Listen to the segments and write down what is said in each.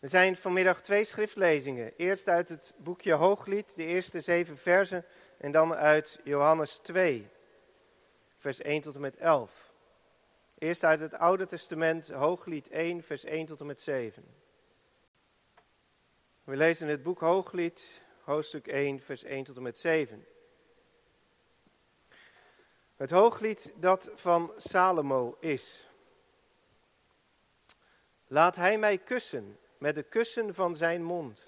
Er zijn vanmiddag twee schriftlezingen. Eerst uit het boekje Hooglied, de eerste zeven versen, en dan uit Johannes 2, vers 1 tot en met 11. Eerst uit het Oude Testament, Hooglied 1, vers 1 tot en met 7. We lezen het boek Hooglied, hoofdstuk 1, vers 1 tot en met 7. Het Hooglied dat van Salomo is. Laat hij mij kussen met de kussen van zijn mond.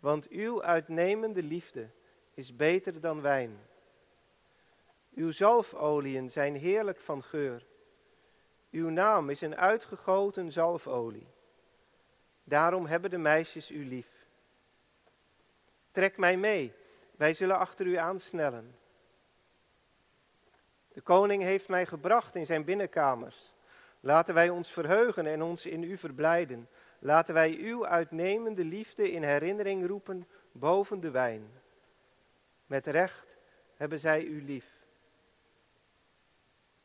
Want uw uitnemende liefde is beter dan wijn. Uw zalfoliën zijn heerlijk van geur. Uw naam is een uitgegoten zalfolie. Daarom hebben de meisjes u lief. Trek mij mee, wij zullen achter u aansnellen. De koning heeft mij gebracht in zijn binnenkamers. Laten wij ons verheugen en ons in u verblijden. Laten wij uw uitnemende liefde in herinnering roepen boven de wijn. Met recht hebben zij u lief.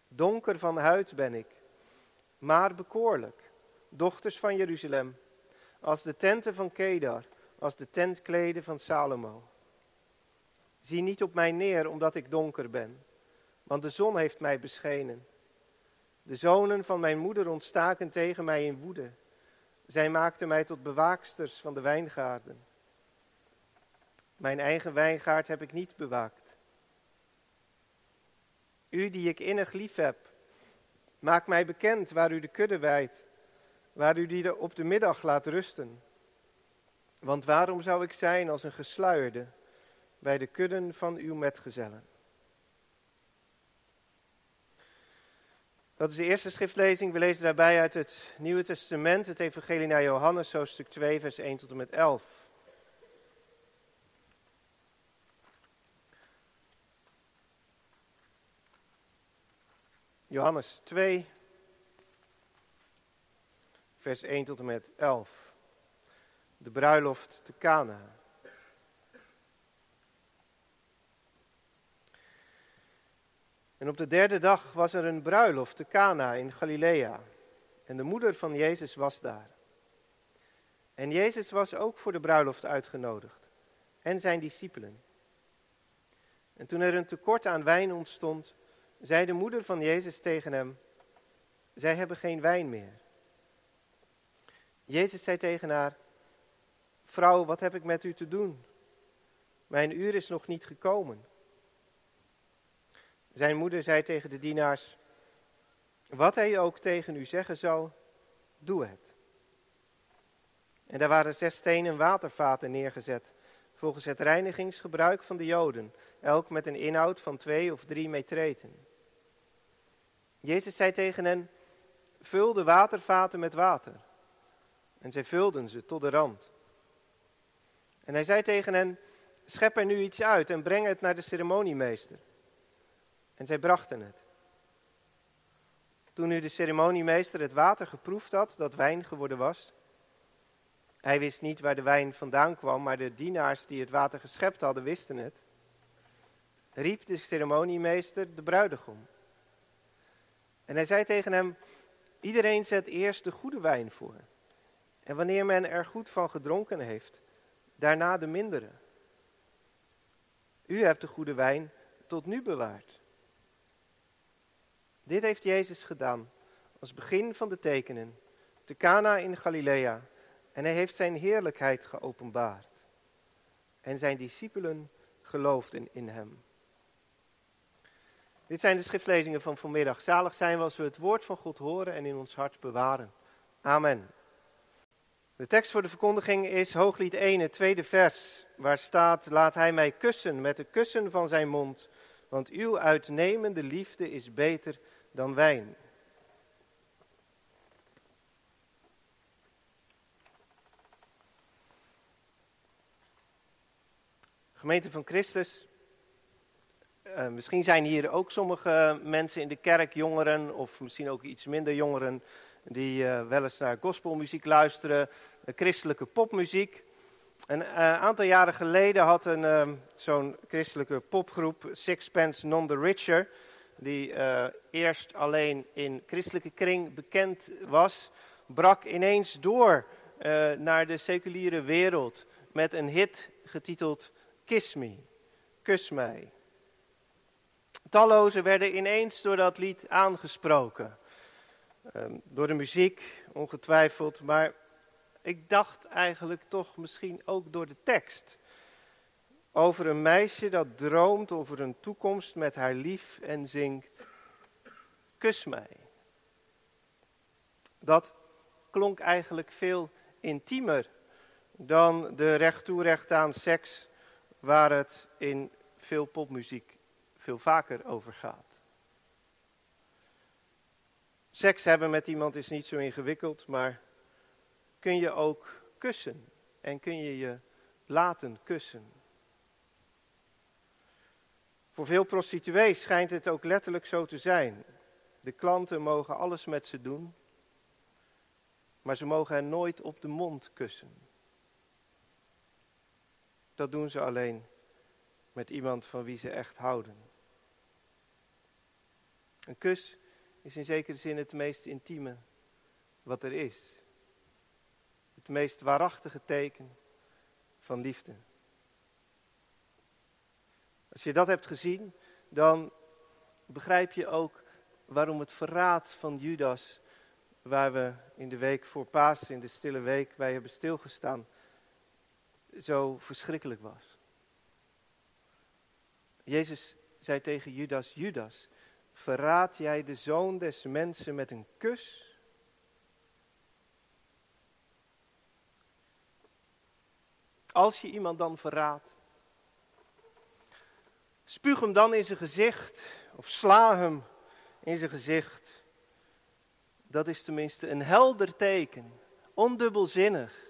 Donker van huid ben ik, maar bekoorlijk, dochters van Jeruzalem, als de tenten van Kedar, als de tentkleden van Salomo. Zie niet op mij neer omdat ik donker ben, want de zon heeft mij beschenen. De zonen van mijn moeder ontstaken tegen mij in woede. Zij maakten mij tot bewaaksters van de wijngaarden. Mijn eigen wijngaard heb ik niet bewaakt. U die ik innig lief heb, maak mij bekend waar u de kudde wijdt, waar u die op de middag laat rusten. Want waarom zou ik zijn als een gesluierde bij de kudden van uw metgezellen? Dat is de eerste schriftlezing. We lezen daarbij uit het Nieuwe Testament, het Evangelie naar Johannes, hoofdstuk 2, vers 1 tot en met 11. Johannes 2, vers 1 tot en met 11. De bruiloft te Cana. En op de derde dag was er een bruiloft te Cana in Galilea. En de moeder van Jezus was daar. En Jezus was ook voor de bruiloft uitgenodigd. En zijn discipelen. En toen er een tekort aan wijn ontstond, zei de moeder van Jezus tegen hem: Zij hebben geen wijn meer. Jezus zei tegen haar: Vrouw, wat heb ik met u te doen? Mijn uur is nog niet gekomen. Zijn moeder zei tegen de dienaars: Wat hij ook tegen u zeggen zal, doe het. En daar waren zes stenen watervaten neergezet, volgens het reinigingsgebruik van de Joden, elk met een inhoud van twee of drie metreten. Jezus zei tegen hen: Vul de watervaten met water. En zij vulden ze tot de rand. En hij zei tegen hen: Schep er nu iets uit en breng het naar de ceremoniemeester. En zij brachten het. Toen nu de ceremoniemeester het water geproefd had, dat wijn geworden was. Hij wist niet waar de wijn vandaan kwam, maar de dienaars die het water geschept hadden, wisten het. Riep de ceremoniemeester de bruidegom. En hij zei tegen hem: Iedereen zet eerst de goede wijn voor. En wanneer men er goed van gedronken heeft, daarna de mindere. U hebt de goede wijn tot nu bewaard. Dit heeft Jezus gedaan als begin van de tekenen, te Cana in Galilea, en hij heeft zijn heerlijkheid geopenbaard. En zijn discipelen geloofden in hem. Dit zijn de schriftlezingen van vanmiddag. Zalig zijn we als we het woord van God horen en in ons hart bewaren. Amen. De tekst voor de verkondiging is Hooglied 1, het tweede vers, waar staat: Laat hij mij kussen met de kussen van zijn mond, want uw uitnemende liefde is beter dan wijn. Gemeente van Christus, uh, misschien zijn hier ook sommige mensen in de kerk, jongeren of misschien ook iets minder jongeren, die uh, wel eens naar gospelmuziek luisteren, uh, christelijke popmuziek. Een aantal jaren geleden had een zo'n christelijke popgroep, Sixpence Non the Richer, die eerst alleen in christelijke kring bekend was, brak ineens door eh, naar de seculiere wereld met een hit getiteld Kiss Me, Kus mij. Tallozen werden ineens door dat lied aangesproken. Ehm, door de muziek, ongetwijfeld, maar ik dacht eigenlijk toch misschien ook door de tekst. Over een meisje dat droomt over een toekomst met haar lief en zingt: Kus mij. Dat klonk eigenlijk veel intiemer dan de recht toe recht aan seks, waar het in veel popmuziek veel vaker over gaat. Seks hebben met iemand is niet zo ingewikkeld, maar kun je ook kussen en kun je je laten kussen. Voor veel prostituees schijnt het ook letterlijk zo te zijn. De klanten mogen alles met ze doen, maar ze mogen hen nooit op de mond kussen. Dat doen ze alleen met iemand van wie ze echt houden. Een kus is in zekere zin het meest intieme wat er is. Het meest waarachtige teken van liefde. Als je dat hebt gezien, dan begrijp je ook waarom het verraad van Judas, waar we in de week voor Pasen, in de stille week, bij hebben stilgestaan, zo verschrikkelijk was. Jezus zei tegen Judas, Judas, verraad jij de zoon des mensen met een kus? Als je iemand dan verraadt, spuug hem dan in zijn gezicht of sla hem in zijn gezicht. Dat is tenminste een helder teken, ondubbelzinnig.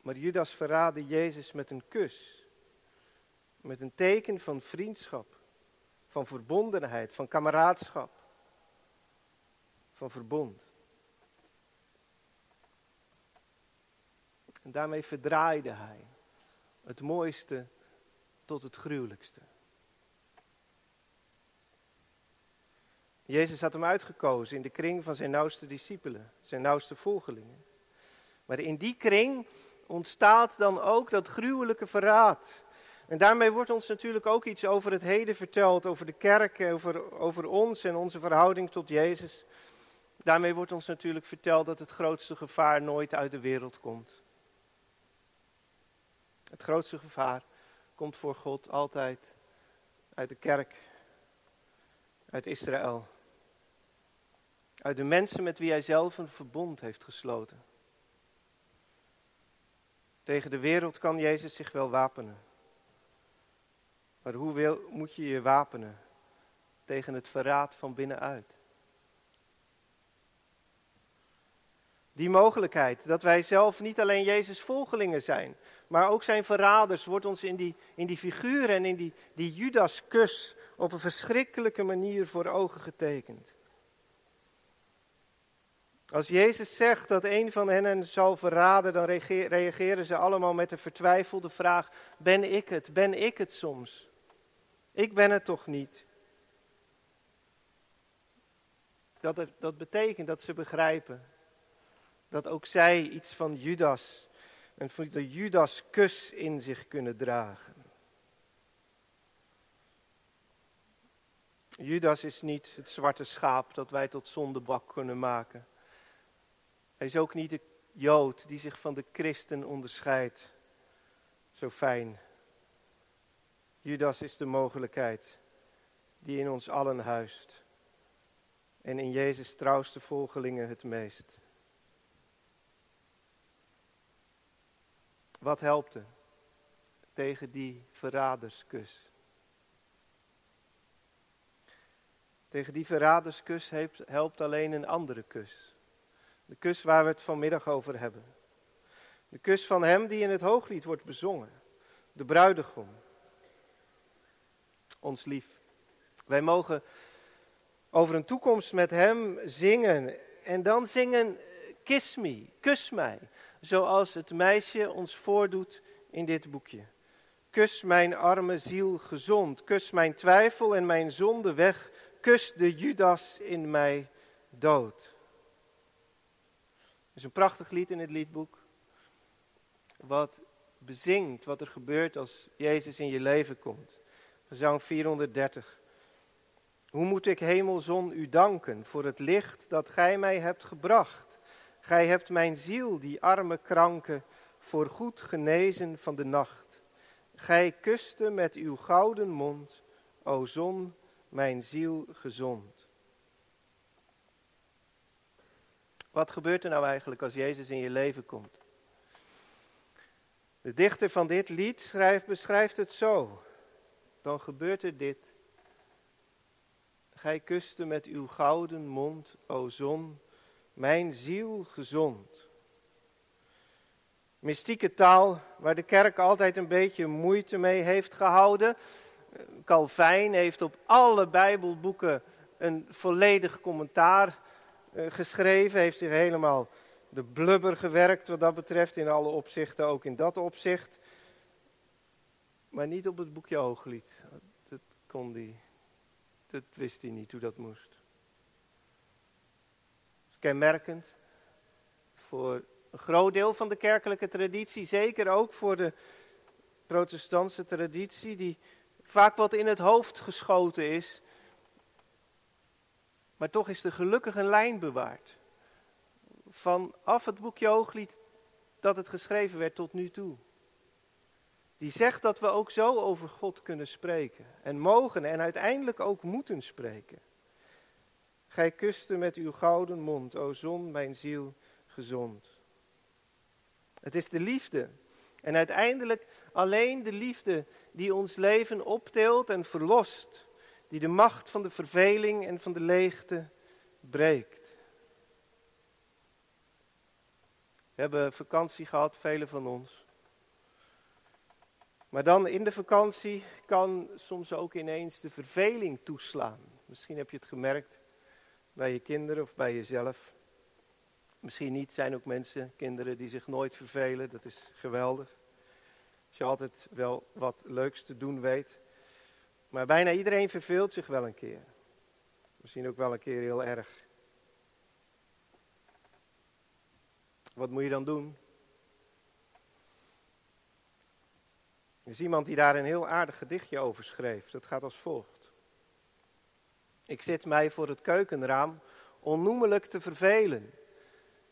Maar Judas verraadde Jezus met een kus. Met een teken van vriendschap, van verbondenheid, van kameraadschap, van verbond. En daarmee verdraaide hij het mooiste tot het gruwelijkste. Jezus had hem uitgekozen in de kring van zijn nauwste discipelen, zijn nauwste volgelingen. Maar in die kring ontstaat dan ook dat gruwelijke verraad. En daarmee wordt ons natuurlijk ook iets over het heden verteld, over de kerk, over, over ons en onze verhouding tot Jezus. Daarmee wordt ons natuurlijk verteld dat het grootste gevaar nooit uit de wereld komt. Het grootste gevaar komt voor God altijd uit de kerk, uit Israël, uit de mensen met wie hij zelf een verbond heeft gesloten. Tegen de wereld kan Jezus zich wel wapenen. Maar hoe moet je je wapenen tegen het verraad van binnenuit? Die mogelijkheid dat wij zelf niet alleen Jezus volgelingen zijn, maar ook zijn verraders, wordt ons in die, in die figuur en in die, die Judas-kus op een verschrikkelijke manier voor ogen getekend. Als Jezus zegt dat een van hen zal verraden, dan reageren ze allemaal met de vertwijfelde vraag: Ben ik het? Ben ik het soms? Ik ben het toch niet? Dat, dat betekent dat ze begrijpen dat ook zij iets van Judas, en van de Judas-kus in zich kunnen dragen. Judas is niet het zwarte schaap dat wij tot zondebak kunnen maken. Hij is ook niet de Jood die zich van de christen onderscheidt. Zo fijn. Judas is de mogelijkheid die in ons allen huist. En in Jezus trouwste volgelingen het meest. Wat helpt er tegen die verraderskus? Tegen die verraderskus helpt alleen een andere kus. De kus waar we het vanmiddag over hebben. De kus van hem die in het hooglied wordt bezongen. De bruidegom. Ons lief. Wij mogen over een toekomst met hem zingen. En dan zingen, kiss me, kus mij. Zoals het meisje ons voordoet in dit boekje. Kus mijn arme ziel gezond. Kus mijn twijfel en mijn zonde weg. Kus de Judas in mij dood. is een prachtig lied in het liedboek. Wat bezingt wat er gebeurt als Jezus in je leven komt. Gezang 430. Hoe moet ik hemelzon u danken voor het licht dat gij mij hebt gebracht? Gij hebt mijn ziel, die arme kranke, voor goed genezen van de nacht. Gij kuste met uw gouden mond, o zon, mijn ziel gezond. Wat gebeurt er nou eigenlijk als Jezus in je leven komt? De dichter van dit lied schrijft, beschrijft het zo. Dan gebeurt er dit. Gij kuste met uw gouden mond, o zon, mijn ziel gezond. Mystieke taal waar de kerk altijd een beetje moeite mee heeft gehouden. Calvijn heeft op alle Bijbelboeken een volledig commentaar eh, geschreven, heeft zich helemaal de blubber gewerkt wat dat betreft, in alle opzichten, ook in dat opzicht. Maar niet op het boekje Hooglied. Dat kon die, dat wist hij niet hoe dat moest. Kenmerkend voor een groot deel van de kerkelijke traditie, zeker ook voor de protestantse traditie, die vaak wat in het hoofd geschoten is. Maar toch is er gelukkig een lijn bewaard. Vanaf het boekje Hooglied dat het geschreven werd tot nu toe. Die zegt dat we ook zo over God kunnen spreken. En mogen en uiteindelijk ook moeten spreken. Gij kuste met uw gouden mond, o zon, mijn ziel gezond. Het is de liefde. En uiteindelijk alleen de liefde die ons leven optilt en verlost. Die de macht van de verveling en van de leegte breekt. We hebben vakantie gehad, velen van ons. Maar dan in de vakantie kan soms ook ineens de verveling toeslaan. Misschien heb je het gemerkt bij je kinderen of bij jezelf. Misschien niet, zijn ook mensen, kinderen die zich nooit vervelen. Dat is geweldig. Als je altijd wel wat leuks te doen weet. Maar bijna iedereen verveelt zich wel een keer. Misschien ook wel een keer heel erg. Wat moet je dan doen? Er is iemand die daar een heel aardig gedichtje over schreef. Dat gaat als volgt. Ik zit mij voor het keukenraam onnoemelijk te vervelen.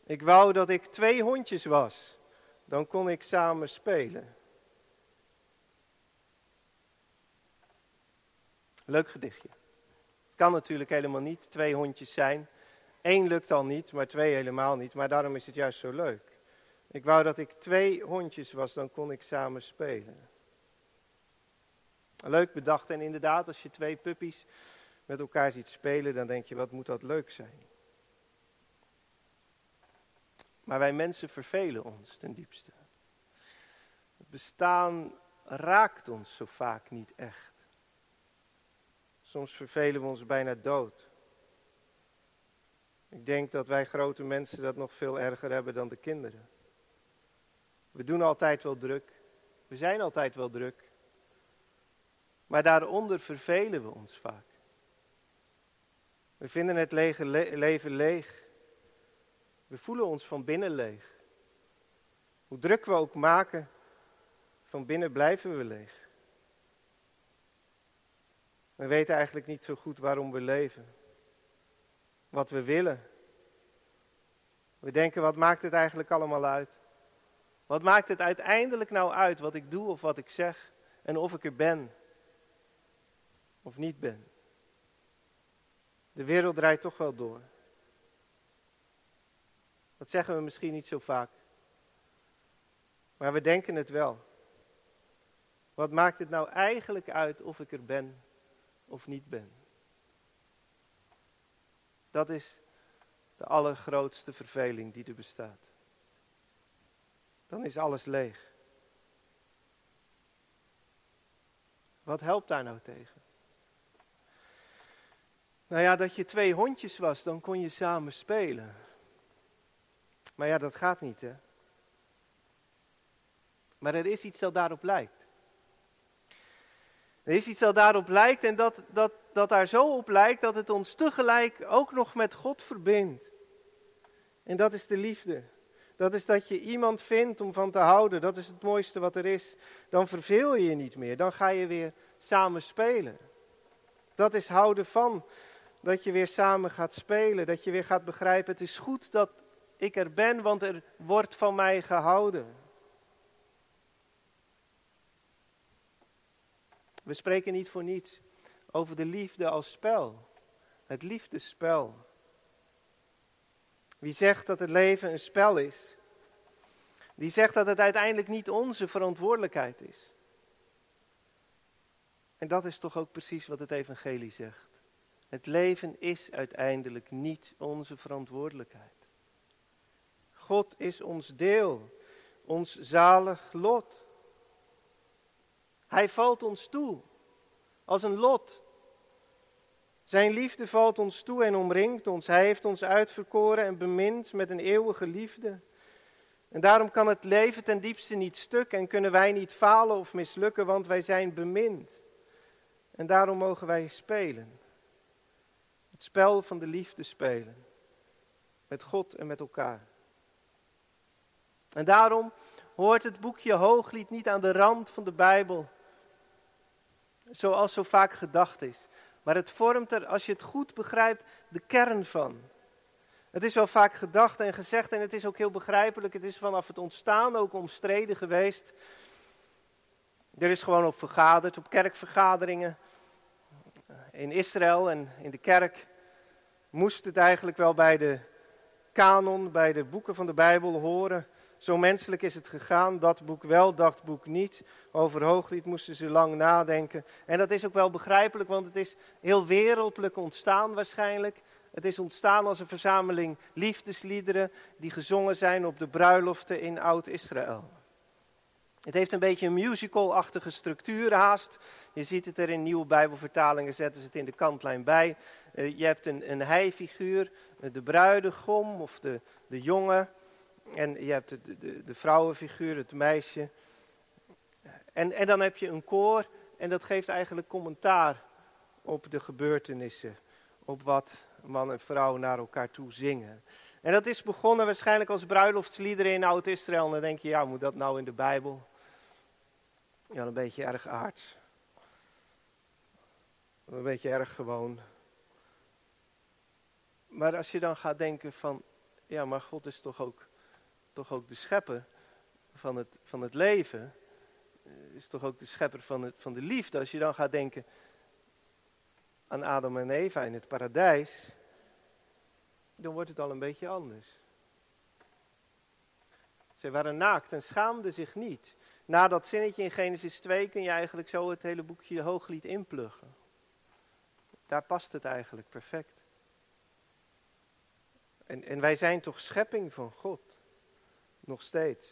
Ik wou dat ik twee hondjes was, dan kon ik samen spelen. Leuk gedichtje. Het kan natuurlijk helemaal niet twee hondjes zijn. Eén lukt al niet, maar twee helemaal niet. Maar daarom is het juist zo leuk. Ik wou dat ik twee hondjes was, dan kon ik samen spelen. Leuk bedacht en inderdaad, als je twee puppies met elkaar ziet spelen, dan denk je, wat moet dat leuk zijn. Maar wij mensen vervelen ons ten diepste. Het bestaan raakt ons zo vaak niet echt. Soms vervelen we ons bijna dood. Ik denk dat wij grote mensen dat nog veel erger hebben dan de kinderen. We doen altijd wel druk. We zijn altijd wel druk. Maar daaronder vervelen we ons vaak. We vinden het lege leven leeg. We voelen ons van binnen leeg. Hoe druk we ook maken, van binnen blijven we leeg. We weten eigenlijk niet zo goed waarom we leven. Wat we willen. We denken, wat maakt het eigenlijk allemaal uit? Wat maakt het uiteindelijk nou uit wat ik doe of wat ik zeg en of ik er ben of niet ben? De wereld draait toch wel door. Dat zeggen we misschien niet zo vaak. Maar we denken het wel. Wat maakt het nou eigenlijk uit of ik er ben of niet ben? Dat is de allergrootste verveling die er bestaat. Dan is alles leeg. Wat helpt daar nou tegen? Nou ja, dat je twee hondjes was, dan kon je samen spelen. Maar ja, dat gaat niet, hè. Maar er is iets dat daarop lijkt. Er is iets dat daarop lijkt en dat, dat, dat daar zo op lijkt dat het ons tegelijk ook nog met God verbindt. En dat is de liefde. Dat is dat je iemand vindt om van te houden. Dat is het mooiste wat er is. Dan verveel je je niet meer. Dan ga je weer samen spelen. Dat is houden van. Dat je weer samen gaat spelen. Dat je weer gaat begrijpen. Het is goed dat ik er ben, want er wordt van mij gehouden. We spreken niet voor niets over de liefde als spel. Het liefdespel. Wie zegt dat het leven een spel is, die zegt dat het uiteindelijk niet onze verantwoordelijkheid is. En dat is toch ook precies wat het Evangelie zegt. Het leven is uiteindelijk niet onze verantwoordelijkheid. God is ons deel, ons zalig lot. Hij valt ons toe als een lot. Zijn liefde valt ons toe en omringt ons. Hij heeft ons uitverkoren en bemind met een eeuwige liefde. En daarom kan het leven ten diepste niet stuk en kunnen wij niet falen of mislukken, want wij zijn bemind. En daarom mogen wij spelen. Het spel van de liefde spelen. Met God en met elkaar. En daarom hoort het boekje Hooglied niet aan de rand van de Bijbel, zoals zo vaak gedacht is. Maar het vormt er, als je het goed begrijpt, de kern van. Het is wel vaak gedacht en gezegd en het is ook heel begrijpelijk. Het is vanaf het ontstaan ook omstreden geweest. Er is gewoon op vergaderd, op kerkvergaderingen. In Israël en in de kerk moest het eigenlijk wel bij de kanon, bij de boeken van de Bijbel horen. Zo menselijk is het gegaan, dat boek wel, dat boek niet. Over Hooglied moesten ze lang nadenken. En dat is ook wel begrijpelijk, want het is heel wereldlijk ontstaan waarschijnlijk. Het is ontstaan als een verzameling liefdesliederen die gezongen zijn op de bruiloften in Oud-Israël. Het heeft een beetje een musical-achtige structuur haast. Je ziet het er in nieuwe Bijbelvertalingen, zetten ze het in de kantlijn bij. Eh, je hebt een, een hij-figuur, eh, de bruidegom of de, de jongen. En je hebt de, de, de vrouwenfiguur, het meisje. En, en dan heb je een koor en dat geeft eigenlijk commentaar op de gebeurtenissen. Op wat man en vrouw naar elkaar toe zingen. En dat is begonnen waarschijnlijk als bruiloftsliederen in Oud-Israël. En dan denk je, ja, moet dat nou in de Bijbel? Ja, een beetje erg aards. Een beetje erg gewoon. Maar als je dan gaat denken van, ja, maar God is toch ook toch ook de schepper van het, van het leven. Eh, is toch ook de schepper van, het, van de liefde. Als je dan gaat denken aan Adam en Eva in het paradijs, dan wordt het al een beetje anders. Zij waren naakt en schaamden zich niet. Na dat zinnetje in Genesis 2 kun je eigenlijk zo het hele boekje Hooglied inpluggen. Daar past het eigenlijk perfect. En, en wij zijn toch schepping van God. Nog steeds.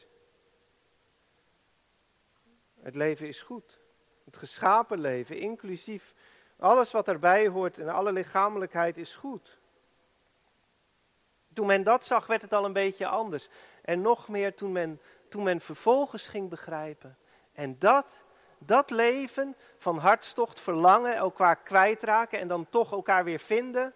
Het leven is goed. Het geschapen leven, inclusief alles wat erbij hoort en alle lichamelijkheid is goed. Toen men dat zag, werd het al een beetje anders. En nog meer toen men, toen men vervolgens ging begrijpen. En dat, dat leven van hartstocht, verlangen, elkaar kwijtraken en dan toch elkaar weer vinden.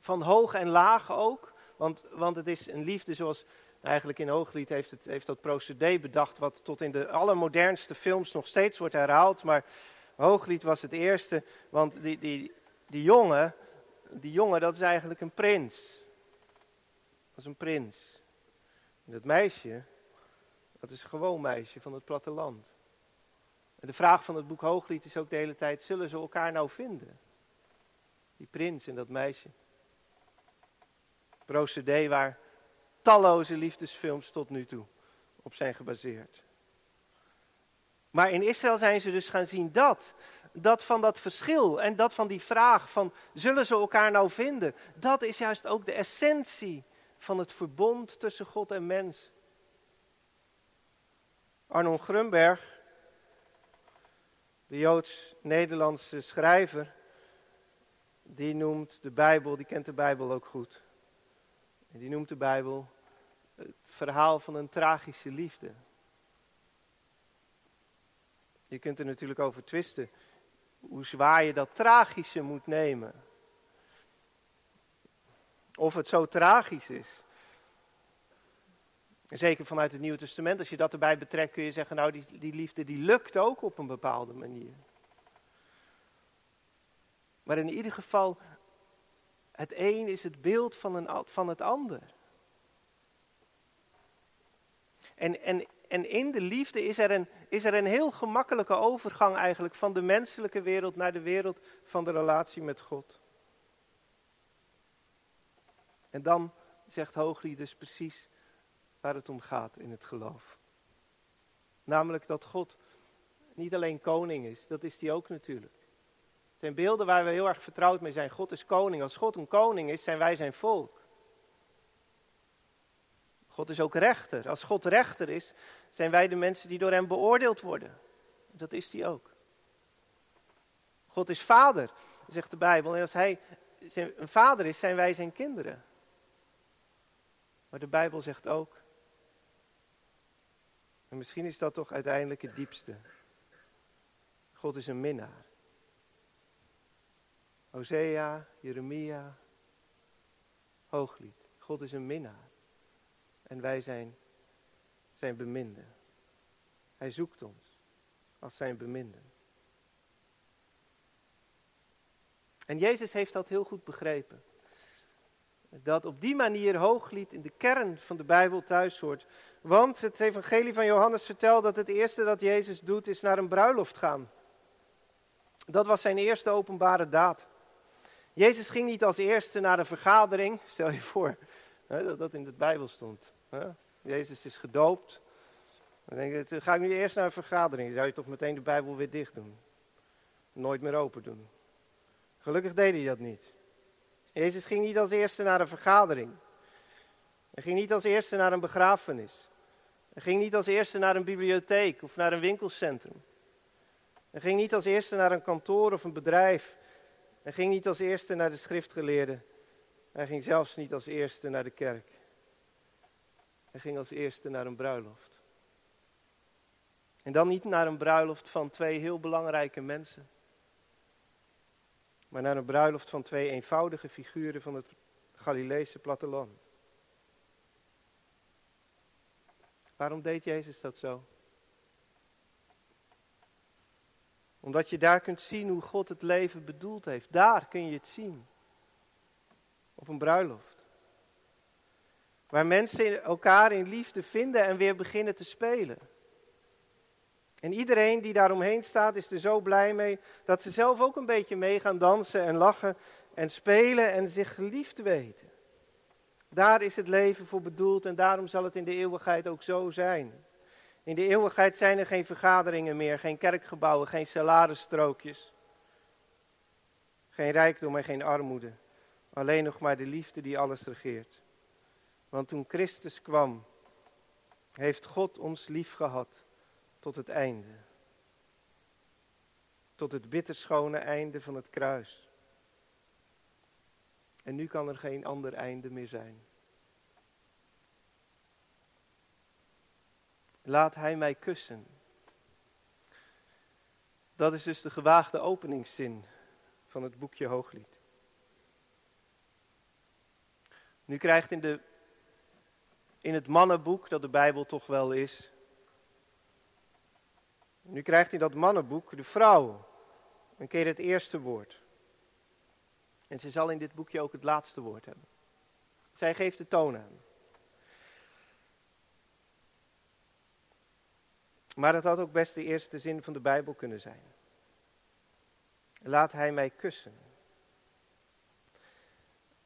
Van hoog en laag ook. Want, want het is een liefde zoals eigenlijk in Hooglied heeft, het, heeft dat procedé bedacht, wat tot in de allermodernste films nog steeds wordt herhaald. Maar Hooglied was het eerste, want die, die, die jongen, die jongen, dat is eigenlijk een prins. Dat is een prins. En dat meisje, dat is een gewoon meisje van het platteland. En de vraag van het boek Hooglied is ook de hele tijd, zullen ze elkaar nou vinden? Die prins en dat meisje procedé waar talloze liefdesfilms tot nu toe op zijn gebaseerd. Maar in Israël zijn ze dus gaan zien dat, dat van dat verschil en dat van die vraag van zullen ze elkaar nou vinden, dat is juist ook de essentie van het verbond tussen God en mens. Arnon Grunberg, de Joods-Nederlandse schrijver, die noemt de Bijbel, die kent de Bijbel ook goed. En die noemt de Bijbel het verhaal van een tragische liefde. Je kunt er natuurlijk over twisten hoe zwaar je dat tragische moet nemen. Of het zo tragisch is En zeker vanuit het Nieuwe Testament, als je dat erbij betrekt, kun je zeggen, nou die, die liefde die lukt ook op een bepaalde manier. Maar in ieder geval, het een is het beeld van, een, van het ander. En, en, en in de liefde is er, een, is er een heel gemakkelijke overgang eigenlijk van de menselijke wereld naar de wereld van de relatie met God. En dan zegt Hooglied dus precies waar het om gaat in het geloof. Namelijk dat God niet alleen koning is, dat is hij ook natuurlijk. Het zijn beelden waar we heel erg vertrouwd mee zijn. God is koning. Als God een koning is, zijn wij zijn volk. God is ook rechter. Als God rechter is, zijn wij de mensen die door hem beoordeeld worden. Dat is hij ook. God is vader, zegt de Bijbel. En als hij een vader is, zijn wij zijn kinderen. Maar de Bijbel zegt ook, en misschien is dat toch uiteindelijk het diepste. God is een minnaar. Hosea, Jeremia, Hooglied. God is een minnaar. En wij zijn zijn beminden. Hij zoekt ons als zijn beminden. En Jezus heeft dat heel goed begrepen. Dat op die manier hooglied in de kern van de Bijbel thuis hoort. Want het evangelie van Johannes vertelt dat het eerste dat Jezus doet is naar een bruiloft gaan. Dat was zijn eerste openbare daad. Jezus ging niet als eerste naar een vergadering. Stel je voor dat dat in de Bijbel stond. Jezus is gedoopt. Dan denk je, ga ik nu eerst naar een vergadering. Zou je toch meteen de Bijbel weer dicht doen. Nooit meer open doen. Gelukkig deed hij dat niet. Jezus ging niet als eerste naar een vergadering. Hij ging niet als eerste naar een begrafenis. Hij ging niet als eerste naar een bibliotheek of naar een winkelcentrum. Hij ging niet als eerste naar een kantoor of een bedrijf. Hij ging niet als eerste naar de schriftgeleerden. Hij ging zelfs niet als eerste naar de kerk. Hij ging als eerste naar een bruiloft. En dan niet naar een bruiloft van twee heel belangrijke mensen, maar naar een bruiloft van twee eenvoudige figuren van het Galileese platteland. Waarom deed Jezus dat zo? Omdat je daar kunt zien hoe God het leven bedoeld heeft. Daar kun je het zien. Op een bruiloft. Waar mensen elkaar in liefde vinden en weer beginnen te spelen. En iedereen die daaromheen staat is er zo blij mee dat ze zelf ook een beetje mee gaan dansen en lachen en spelen en zich geliefd weten. Daar is het leven voor bedoeld en daarom zal het in de eeuwigheid ook zo zijn. In de eeuwigheid zijn er geen vergaderingen meer, geen kerkgebouwen, geen salarisstrookjes. Geen rijkdom en geen armoede. Alleen nog maar de liefde die alles regeert. Want toen Christus kwam, heeft God ons lief gehad tot het einde. Tot het bitterschone einde van het kruis. En nu kan er geen ander einde meer zijn. Laat hij mij kussen. Dat is dus de gewaagde openingszin van het boekje Hooglied. Nu krijgt in, de, in het mannenboek, dat de Bijbel toch wel is, nu krijgt in dat mannenboek de vrouw een keer het eerste woord. En ze zal in dit boekje ook het laatste woord hebben. Zij geeft de toon aan. Maar het had ook best de eerste zin van de Bijbel kunnen zijn. Laat hij mij kussen.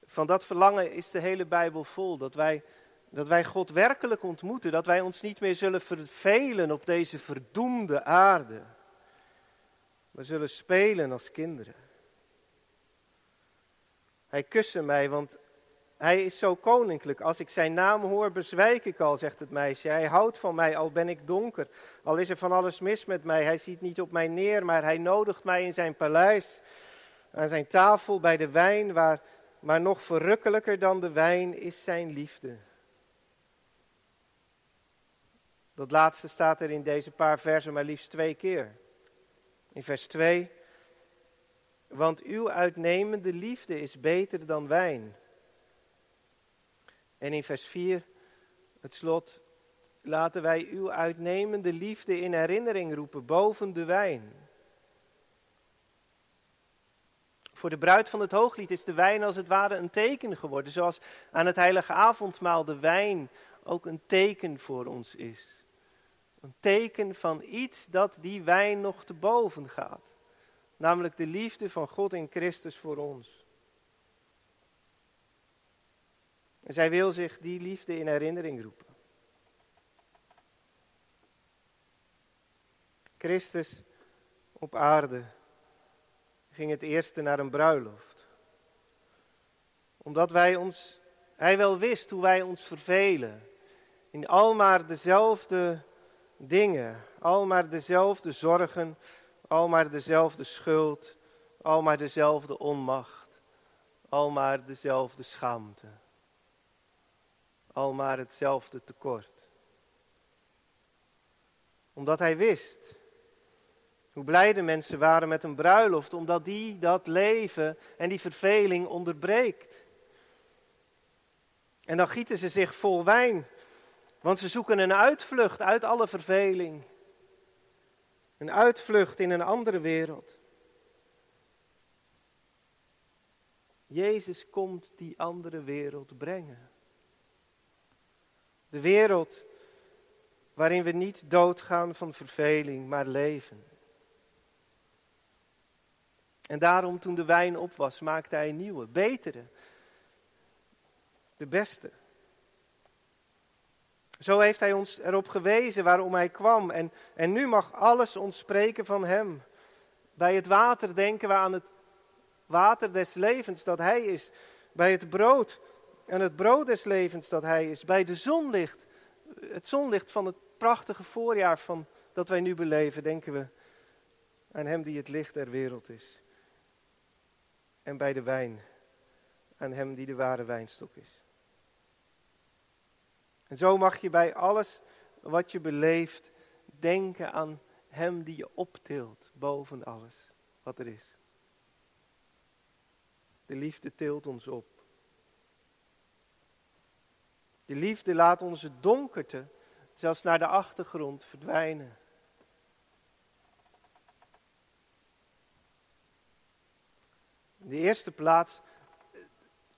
Van dat verlangen is de hele Bijbel vol. Dat wij, dat wij God werkelijk ontmoeten. Dat wij ons niet meer zullen vervelen op deze verdoemde aarde. We zullen spelen als kinderen. Hij kuste mij, want hij is zo koninklijk. Als ik zijn naam hoor, bezwijk ik al, zegt het meisje. Hij houdt van mij, al ben ik donker. Al is er van alles mis met mij. Hij ziet niet op mij neer, maar hij nodigt mij in zijn paleis. Aan zijn tafel bij de wijn, waar, maar nog verrukkelijker dan de wijn is zijn liefde. Dat laatste staat er in deze paar versen maar liefst twee keer. In vers 2. Want uw uitnemende liefde is beter dan wijn. En in vers 4 het slot, laten wij uw uitnemende liefde in herinnering roepen boven de wijn. Voor de bruid van het hooglied is de wijn als het ware een teken geworden, zoals aan het heilige avondmaal de wijn ook een teken voor ons is. Een teken van iets dat die wijn nog te boven gaat, namelijk de liefde van God in Christus voor ons. En zij wil zich die liefde in herinnering roepen. Christus op aarde ging het eerste naar een bruiloft. Omdat wij ons, hij wel wist hoe wij ons vervelen. In al maar dezelfde dingen, al maar dezelfde zorgen, al maar dezelfde schuld, al maar dezelfde onmacht, al maar dezelfde schaamte, al maar hetzelfde tekort. Omdat hij wist hoe blij de mensen waren met een bruiloft, omdat die dat leven en die verveling onderbreekt. En dan gieten ze zich vol wijn, want ze zoeken een uitvlucht uit alle verveling. Een uitvlucht in een andere wereld. Jezus komt die andere wereld brengen. De wereld waarin we niet doodgaan van verveling, maar leven. En daarom toen de wijn op was, maakte hij een nieuwe, betere, de beste. Zo heeft hij ons erop gewezen waarom hij kwam. En, en nu mag alles ons spreken van hem. Bij het water denken we aan het water des levens dat hij is. Bij het brood en het brood des levens dat hij is. Bij de zonlicht, het zonlicht van het prachtige voorjaar van, dat wij nu beleven, denken we aan hem die het licht der wereld is en bij de wijn aan hem die de ware wijnstok is. En zo mag je bij alles wat je beleeft denken aan hem die je optilt boven alles wat er is. De liefde tilt ons op. De liefde laat onze donkerte zelfs naar de achtergrond verdwijnen. In de eerste plaats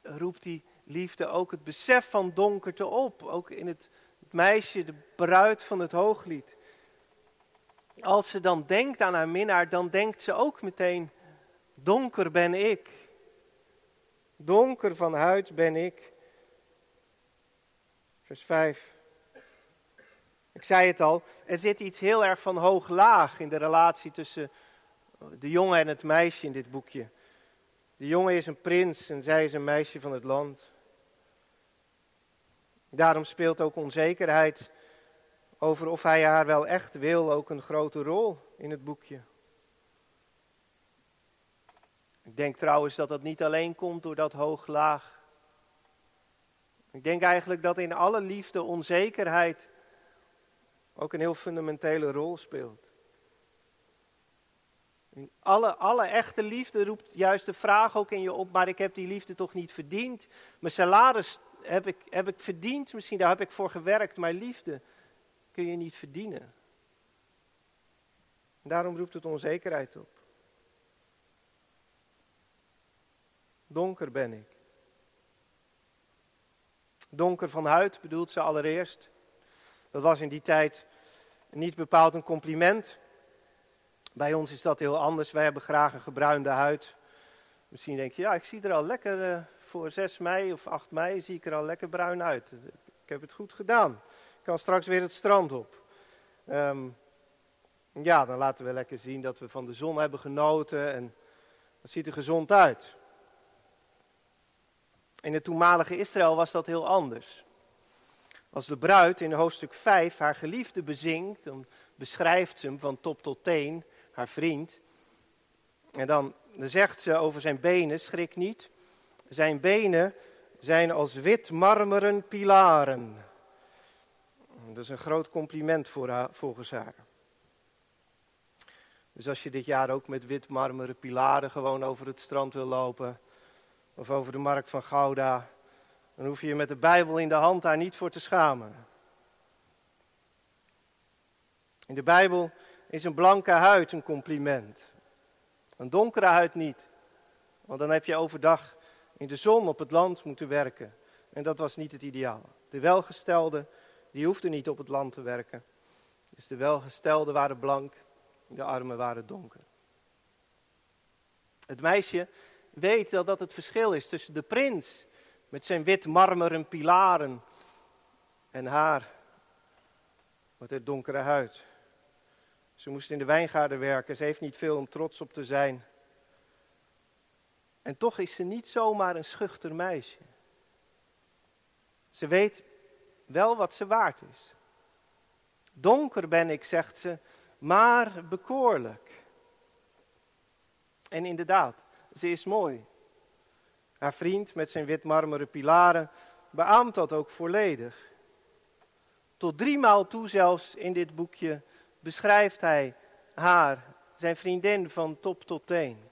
roept die liefde ook het besef van donkerte op. Ook in het, het meisje, de bruid van het hooglied. Als ze dan denkt aan haar minnaar, dan denkt ze ook meteen, donker ben ik. Donker van huid ben ik. Vers 5. Ik zei het al, er zit iets heel erg van hoog-laag in de relatie tussen de jongen en het meisje in dit boekje. De jongen is een prins en zij is een meisje van het land. Daarom speelt ook onzekerheid over of hij haar wel echt wil ook een grote rol in het boekje. Ik denk trouwens dat dat niet alleen komt door dat hoog-laag. Ik denk eigenlijk dat in alle liefde onzekerheid ook een heel fundamentele rol speelt. Alle, alle echte liefde roept juist de vraag ook in je op, maar ik heb die liefde toch niet verdiend. Mijn salaris heb ik, heb ik verdiend, misschien daar heb ik voor gewerkt, maar liefde kun je niet verdienen. daarom roept het onzekerheid op. Donker ben ik. Donker van huid bedoelt ze allereerst. Dat was in die tijd niet bepaald een compliment. Bij ons is dat heel anders. Wij hebben graag een gebruinde huid. Misschien denk je, ja, ik zie er al lekker uh, voor 6 mei of 8 mei, zie ik er al lekker bruin uit. Ik heb het goed gedaan. Ik kan straks weer het strand op. Um, ja, dan laten we lekker zien dat we van de zon hebben genoten en dat ziet er gezond uit. In het toenmalige Israël was dat heel anders. Als de bruid in hoofdstuk 5 haar geliefde bezingt, dan beschrijft ze hem van top tot teen haar vriend. En dan, zegt ze over zijn benen, schrik niet. Zijn benen zijn als wit marmeren pilaren. Dat is een groot compliment voor haar, volgens haar. Dus als je dit jaar ook met wit marmeren pilaren gewoon over het strand wil lopen, of over de markt van Gouda, dan hoef je je met de Bijbel in de hand daar niet voor te schamen. In de Bijbel is een blanke huid een compliment. Een donkere huid niet. Want dan heb je overdag in de zon op het land moeten werken. En dat was niet het ideaal. De welgestelden, die hoefden niet op het land te werken. Dus de welgestelden waren blank, de armen waren donker. Het meisje weet dat dat het verschil is tussen de prins met zijn wit marmeren pilaren en haar met haar donkere huid. Ze moest in de wijngaarden werken, ze heeft niet veel om trots op te zijn. En toch is ze niet zomaar een schuchter meisje. Ze weet wel wat ze waard is. Donker ben ik, zegt ze, maar bekoorlijk. En inderdaad, ze is mooi. Haar vriend met zijn wit marmeren pilaren beaamt dat ook volledig. Tot driemaal toe zelfs in dit boekje beschrijft hij haar, zijn vriendin, van top tot teen.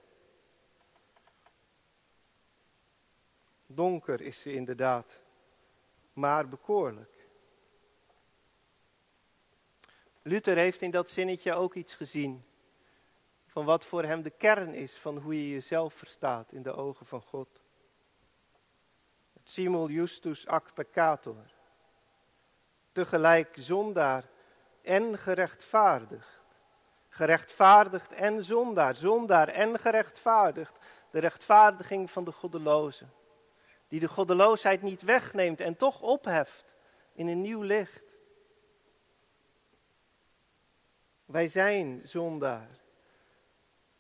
Donker is ze inderdaad, maar bekoorlijk. Luther heeft in dat zinnetje ook iets gezien van wat voor hem de kern is van hoe je jezelf verstaat in de ogen van God. Simul justus ac peccator. Tegelijk zondaar en gerechtvaardigd. Gerechtvaardigd en zondaar, zondaar en gerechtvaardigd. De rechtvaardiging van de goddeloze. Die de goddeloosheid niet wegneemt en toch opheft in een nieuw licht. Wij zijn zondaar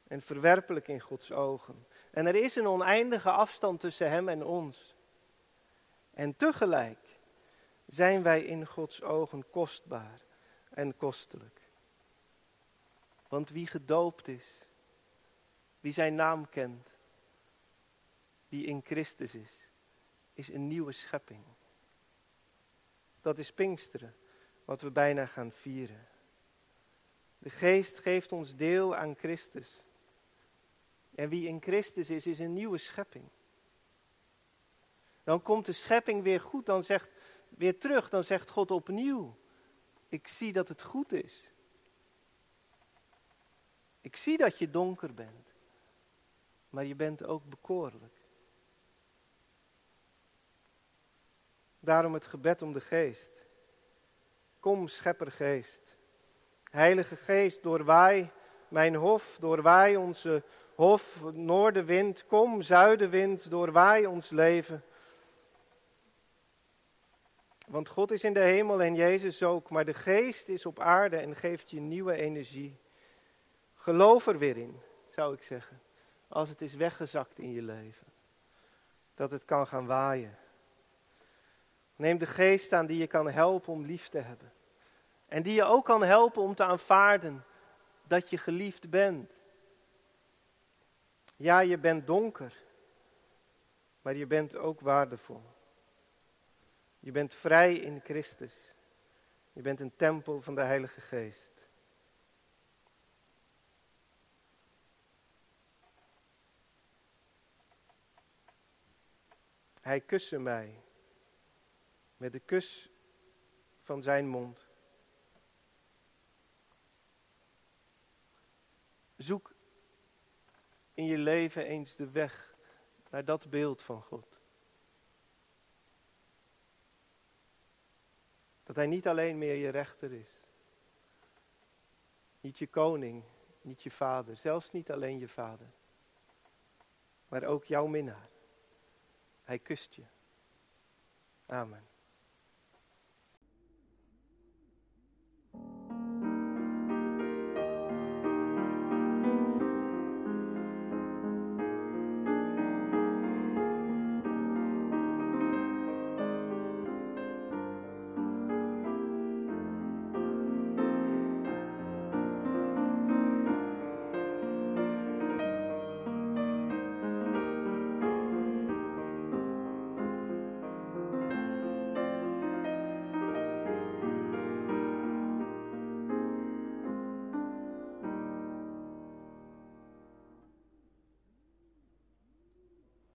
en verwerpelijk in Gods ogen. En er is een oneindige afstand tussen Hem en ons. En tegelijk zijn wij in Gods ogen kostbaar en kostelijk. Want wie gedoopt is, wie zijn naam kent, wie in Christus is, is een nieuwe schepping. Dat is Pinksteren, wat we bijna gaan vieren. De Geest geeft ons deel aan Christus. En wie in Christus is, is een nieuwe schepping. Dan komt de schepping weer goed, dan zegt weer terug, dan zegt God opnieuw: Ik zie dat het goed is. Ik zie dat je donker bent, maar je bent ook bekoorlijk. Daarom het gebed om de geest. Kom, scheppergeest. Heilige geest, doorwaai mijn hof, doorwaai onze hof, noordenwind, kom, zuidenwind, doorwaai ons leven. Want God is in de hemel en Jezus ook, maar de geest is op aarde en geeft je nieuwe energie. Geloof er weer in, zou ik zeggen, als het is weggezakt in je leven. Dat het kan gaan waaien. Neem de geest aan die je kan helpen om lief te hebben. En die je ook kan helpen om te aanvaarden dat je geliefd bent. Ja, je bent donker, maar je bent ook waardevol. Je bent vrij in Christus. Je bent een tempel van de Heilige Geest. Hij kuste mij met de kus van zijn mond. Zoek in je leven eens de weg naar dat beeld van God. Dat Hij niet alleen meer je rechter is. Niet je koning, niet je vader, zelfs niet alleen je vader. Maar ook jouw minnaar. Hij kust je. Amen.